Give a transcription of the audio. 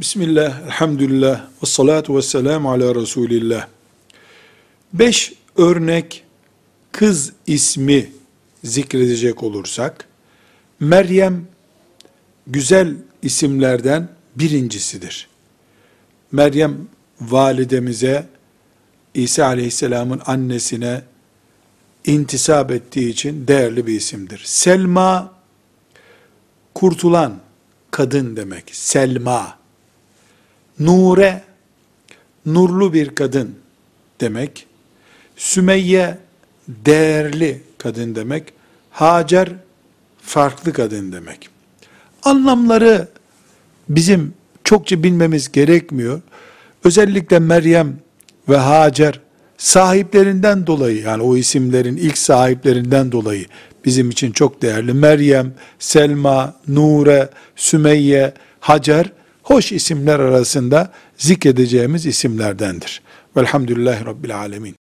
Bismillah, elhamdülillah, ve salatu ve selamu ala Resulillah. Beş örnek kız ismi zikredecek olursak, Meryem güzel isimlerden birincisidir. Meryem validemize, İsa aleyhisselamın annesine intisap ettiği için değerli bir isimdir. Selma, kurtulan kadın demek. Selma. Nure, nurlu bir kadın demek. Sümeyye, değerli kadın demek. Hacer, farklı kadın demek. Anlamları bizim çokça bilmemiz gerekmiyor. Özellikle Meryem ve Hacer sahiplerinden dolayı yani o isimlerin ilk sahiplerinden dolayı bizim için çok değerli. Meryem, Selma, Nure, Sümeyye, Hacer hoş isimler arasında zikredeceğimiz isimlerdendir. Velhamdülillahi Rabbil Alemin.